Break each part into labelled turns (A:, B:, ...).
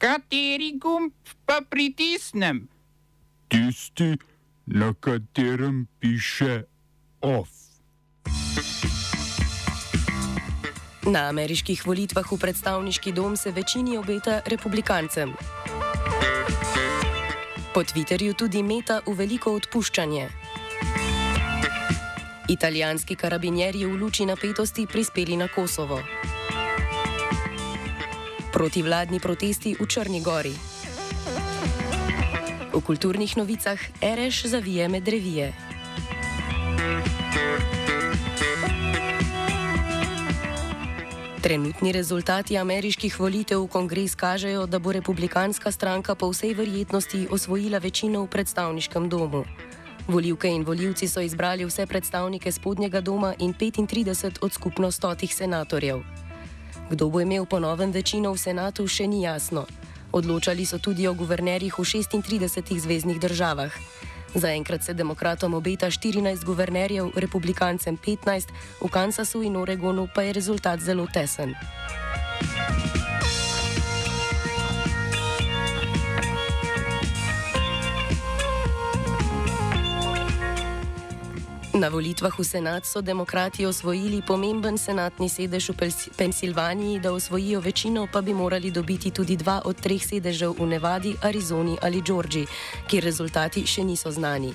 A: Kateri gumb pa pritisnem?
B: Tisti, na katerem piše OF.
C: Na ameriških volitvah v predstavniški dom se večini obeta republikancem. Po Twitterju tudi meta v veliko odpuščanje. Italijanski karabinjeri v luči napetosti prispeli na Kosovo. Protivladni protesti v Črni Gori. V kulturnih novicah Ereš zavije med revije. Trenutni rezultati ameriških volitev v kongres kažejo, da bo republikanska stranka po vsej verjetnosti osvojila večino v predstavniškem domu. Volivke in voljivci so izbrali vse predstavnike spodnjega doma in 35 od skupno stotih senatorjev. Kdo bo imel ponovem večino v senatu, še ni jasno. Odločali so tudi o guvernerjih v 36 zvezdnih državah. Zaenkrat se demokratom obeta 14 guvernerjev, republikancem 15, v Kansasu in Oregonu pa je rezultat zelo tesen. Na volitvah v senat so demokrati osvojili pomemben senatni sedež v Pensilvaniji, da osvojijo večino, pa bi morali dobiti tudi dva od treh sedežev v Nevadi, Arizoni ali Džordžiji, kjer rezultati še niso znani.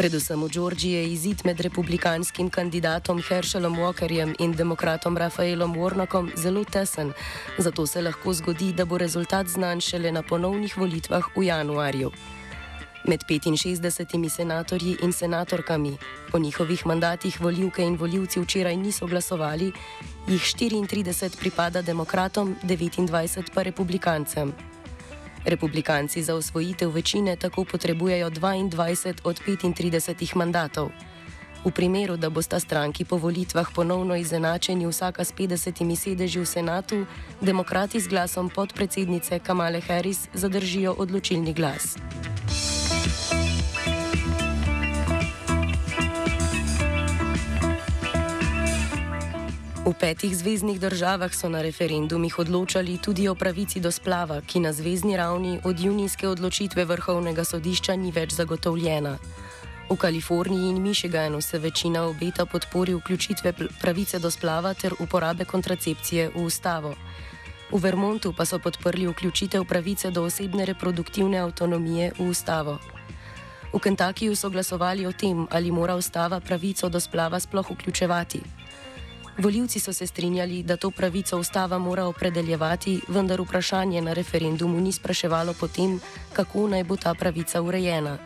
C: Predvsem v Džordžiji je izid med republikanskim kandidatom Herschelom Walkerjem in demokratom Rafaelom Warnockom zelo tesen, zato se lahko zgodi, da bo rezultat znan šele na ponovnih volitvah v januarju. Med 65 senatorji in senatorkami, po njihovih mandatih voljivke in voljivci včeraj niso glasovali, jih 34 pripada demokratom, 29 pa republikancem. Republikanci za osvojitev večine tako potrebujejo 22 od 35 mandatov. V primeru, da bosta stranki po volitvah ponovno izenačeni vsaka s 50 sedeži v senatu, demokrati z glasom podpredsednice Kamale Harris zadržijo odločilni glas. V petih zvezdnih državah so na referendumih odločali tudi o pravici do splava, ki na zvezdni ravni od junijske odločitve vrhovnega sodišča ni več zagotovljena. V Kaliforniji in Michiganu se večina obeta podpori vključitve pravice do splava ter uporabe kontracepcije v ustavo. V Vermontu pa so podprli vključitev pravice do osebne reproduktivne avtonomije v ustavo. V Kentuckyju so glasovali o tem, ali mora ustava pravico do splava sploh vključevati. Voljivci so se strinjali, da to pravico ustava mora opredeljevati, vendar vprašanje na referendumu ni spraševalo potem, kako naj bo ta pravica urejena.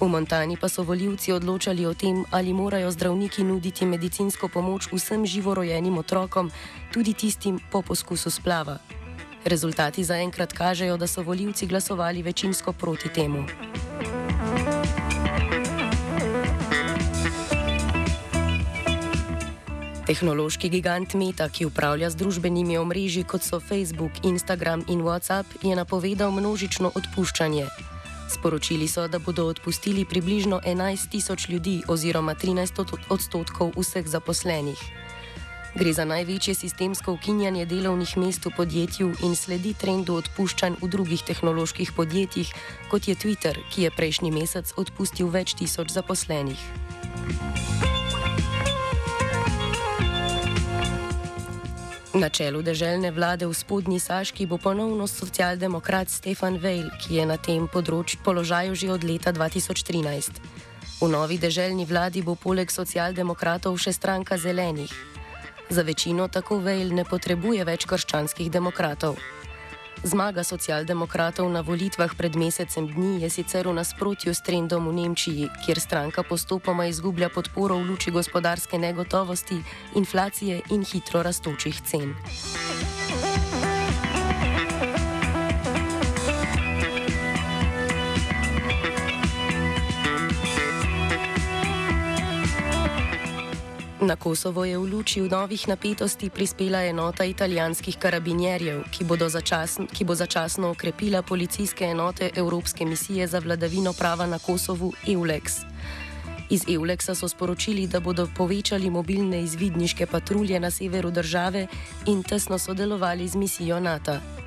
C: V Montani pa so voljivci odločali o tem, ali morajo zdravniki nuditi medicinsko pomoč vsem živorojenim otrokom, tudi tistim po poskusu splava. Rezultati zaenkrat kažejo, da so voljivci glasovali večinsko proti temu. Tehnološki gigant Meta, ki upravlja z družbenimi omrežji kot so Facebook, Instagram in WhatsApp, je napovedal množično odpuščanje. Sporočili so, da bodo odpustili približno 11 tisoč ljudi oziroma 13 odstotkov vseh zaposlenih. Gre za največje sistemsko ukinjanje delovnih mest v podjetju in sledi trendu odpuščanj v drugih tehnoloških podjetjih, kot je Twitter, ki je prejšnji mesec odpustil več tisoč zaposlenih. Na čelu državne vlade v spodnji Saški bo ponovno socialdemokrat Stefan Vejl, ki je na tem področju položaju že od leta 2013. V novi državni vladi bo poleg socialdemokratov še stranka zelenih. Za večino tako Vejl ne potrebuje več krščanskih demokratov. Zmaga socialdemokratov na volitvah pred mesecem dni je sicer v nasprotju s trendom v Nemčiji, kjer stranka postopoma izgublja podporo v luči gospodarske negotovosti, inflacije in hitro rastočih cen. Na Kosovo je v luči v novih napetosti prispela enota italijanskih karabinjerjev, ki, začasn, ki bo začasno okrepila policijske enote Evropske misije za vladavino prava na Kosovu EULEX. Iz EULEX-a so sporočili, da bodo povečali mobilne izvidniške patrulje na severu države in tesno sodelovali z misijo NATO.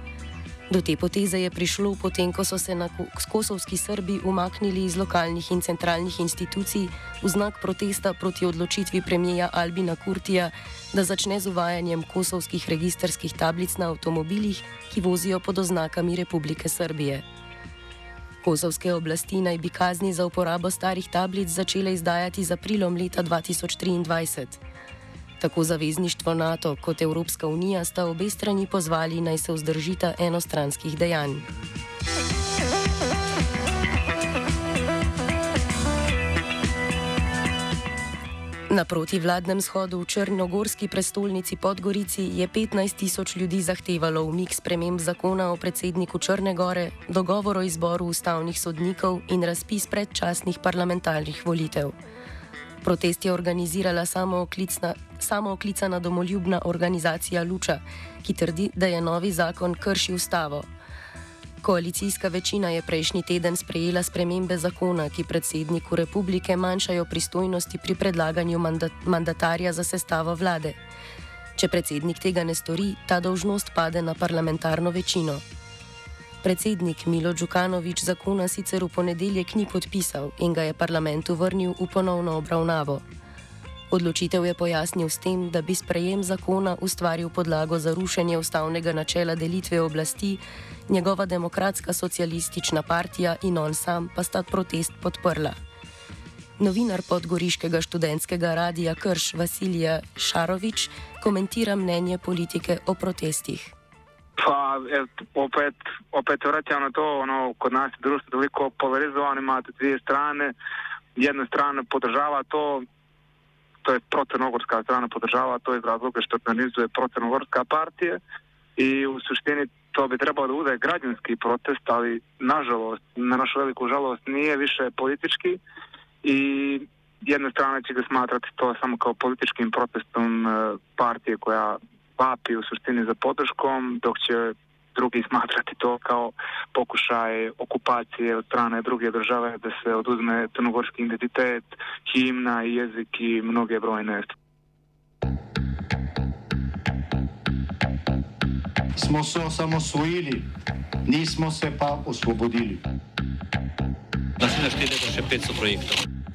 C: Do te poteze je prišlo potem, ko so se na kosovski Srbi umaknili iz lokalnih in centralnih institucij v znak protesta proti odločitvi premijeja Albina Kurtija, da začne z uvajanjem kosovskih registerskih tablic na avtomobilih, ki vozijo pod oznakami Republike Srbije. Kosovske oblasti naj bi kazni za uporabo starih tablic začele izdajati z aprilom leta 2023. Tako zavezništvo NATO kot Evropska unija sta obe strani pozvali naj se vzdržita enostranskih dejanj. Na protivladnem shodu v Črnogorski prestolnici Podgorici je 15 tisoč ljudi zahtevalo umik sprememb zakona o predsedniku Črne Gore, dogovor o izboru ustavnih sodnikov in razpis predčasnih parlamentarnih volitev. Protest je organizirala samooklicana domoljubna organizacija Luča, ki trdi, da je novi zakon kršil ustavo. Koalicijska večina je prejšnji teden sprejela spremembe zakona, ki predsedniku republike manjšajo pristojnosti pri predlaganju mandat mandatarja za sestavo vlade. Če predsednik tega ne stori, ta dolžnost pade na parlamentarno večino. Predsednik Milo Đukanovič zakona sicer v ponedeljek ni podpisal in ga je parlamentu vrnil v ponovno obravnavo. Odločitev je pojasnil s tem, da bi sprejem zakona ustvaril podlago za rušenje ustavnega načela delitve oblasti, njegova demokratska socialistična partija in on sam pa sta protest podprla. Novinar podgoriškega študentskega radija Krš Vasilija Šarovič komentira mnenje politike o protestih.
D: Pa opet, opet vraćam na to, ono, kod nas je društvo toliko polarizovano, imate dvije strane. Jedna strana podržava to, to je procenogorska strana podržava to iz razloga što organizuje procenogorska partija i u suštini to bi trebalo da bude građanski protest, ali nažalost, na našu veliku žalost, nije više politički i jedna strana će ga smatrati to samo kao političkim protestom e, partije koja vapi u suštini za podrškom, dok će drugi smatrati to kao pokušaj okupacije od strane druge države da se oduzme crnogorski identitet, himna, jezik i mnoge brojne
E: Smo se osamosvojili, nismo se pa osvobodili.
F: Da se naštete še 500 projektov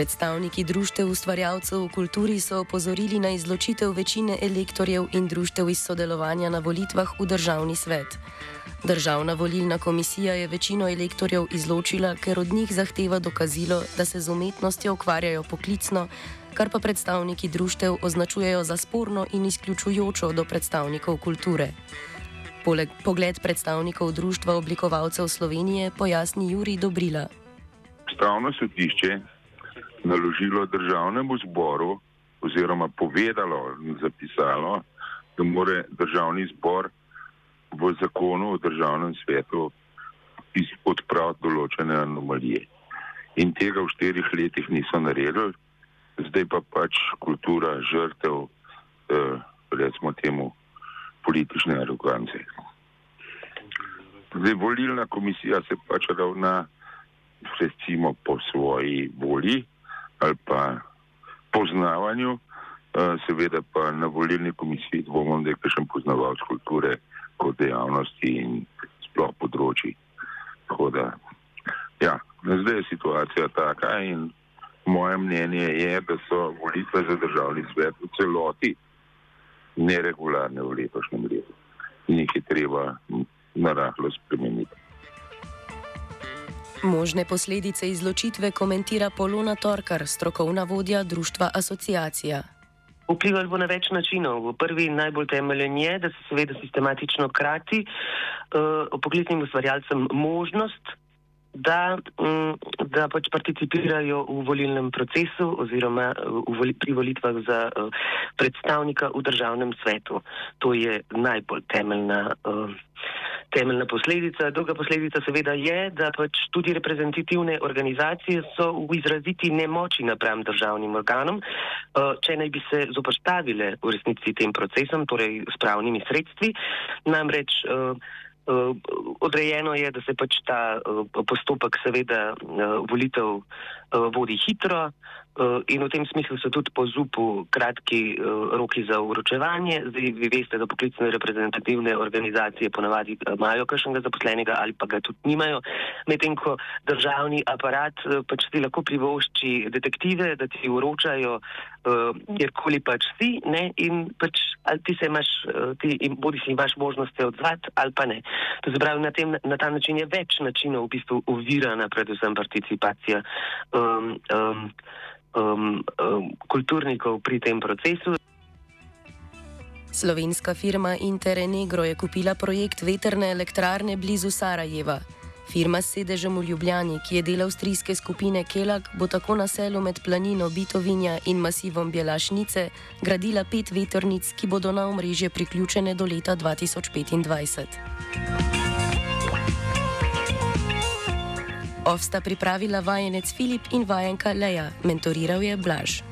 C: Predstavniki društev ustvarjalcev v kulturi so opozorili na izločitev večine elektorjev in društev iz sodelovanja na volitvah v državni svet. Državna volilna komisija je večino elektorjev izločila, ker od njih zahteva dokazilo, da se z umetnostjo ukvarjajo poklicno, kar pa predstavniki društev označujejo za sporno in izključujočo do predstavnikov kulture. Poleg pogled predstavnikov Društva oblikovalcev Slovenije pojasni Juri Dobrila.
G: Pravno sodišče naložilo državnemu zboru oziroma povedalo in zapisalo, da more državni zbor v zakonu o državnem svetu odpraviti določene anomalije. In tega v štirih letih niso naredili, zdaj pa pač kultura žrtev, eh, recimo temu, politične arogance. Zdaj volilna komisija se pač ravna recimo po svoji volji, ali pa poznavanju, eh, seveda pa na volilni komisiji dvomim, da je kakšen poznavalc kulture kot dejavnosti in sploh področji. Da, ja, zdaj je situacija taka in moje mnenje je, da so volitve za državni svet v celoti neregularne v letošnjem letu in jih je treba narahlo spremeniti.
C: Možne posledice izločitve komentira Polona Torkar, strokovna vodja društva Asociacija.
H: Vplivali bo na več načinov. Prvi in najbolj temeljen je, da se seveda sistematično krati uh, poklicnim ustvarjalcem možnost, da, um, da pač participirajo v volilnem procesu oziroma eh, v pri volitvah za uh, predstavnika v državnem svetu. To je najbolj temeljna. Uh, temeljna posledica. Druga posledica seveda je, da pač tudi reprezentativne organizacije so v izraziti nemoči napram državnim organom, če naj bi se zoprstavile v resnici tem procesom, torej s pravnimi sredstvi. Namreč odrejeno je, da se pač ta uh, postopek seveda uh, volitev vodi hitro. Eh, in v tem smislu so tudi po ZUP-u kratki uh, roki za uročevanje. Zdaj, vi veste, da poklicne reprezentativne organizacije ponavadi eh, imajo kakšnega zaposlenega ali pa ga tudi nimajo, medtem ko državni aparat pač ti lahko privošči detektive, da ti uročajo kjerkoli pač si ne, in pač ali ti se imaš, ti, bodi si imaš možnost se odzvati ali pa ne. To se pravi, na, tem, na ta način je več načinov v bistvu ovirana predvsem participacija. Um, um, um, um, kulturnikov pri tem procesu.
C: Slovenska firma Interenegro je kupila projekt veterne elektrarne blizu Sarajeva. Firma s sedežem v Ljubljani, ki je del avstrijske skupine Kelag, bo tako na selu med planino Bitovinja in masivom Bjelašnice gradila pet veternic, ki bodo na omrežje priključene do leta 2025. Ovsta pripravila vajenec Filip in vajenka Leja, mentoriral je Blaž.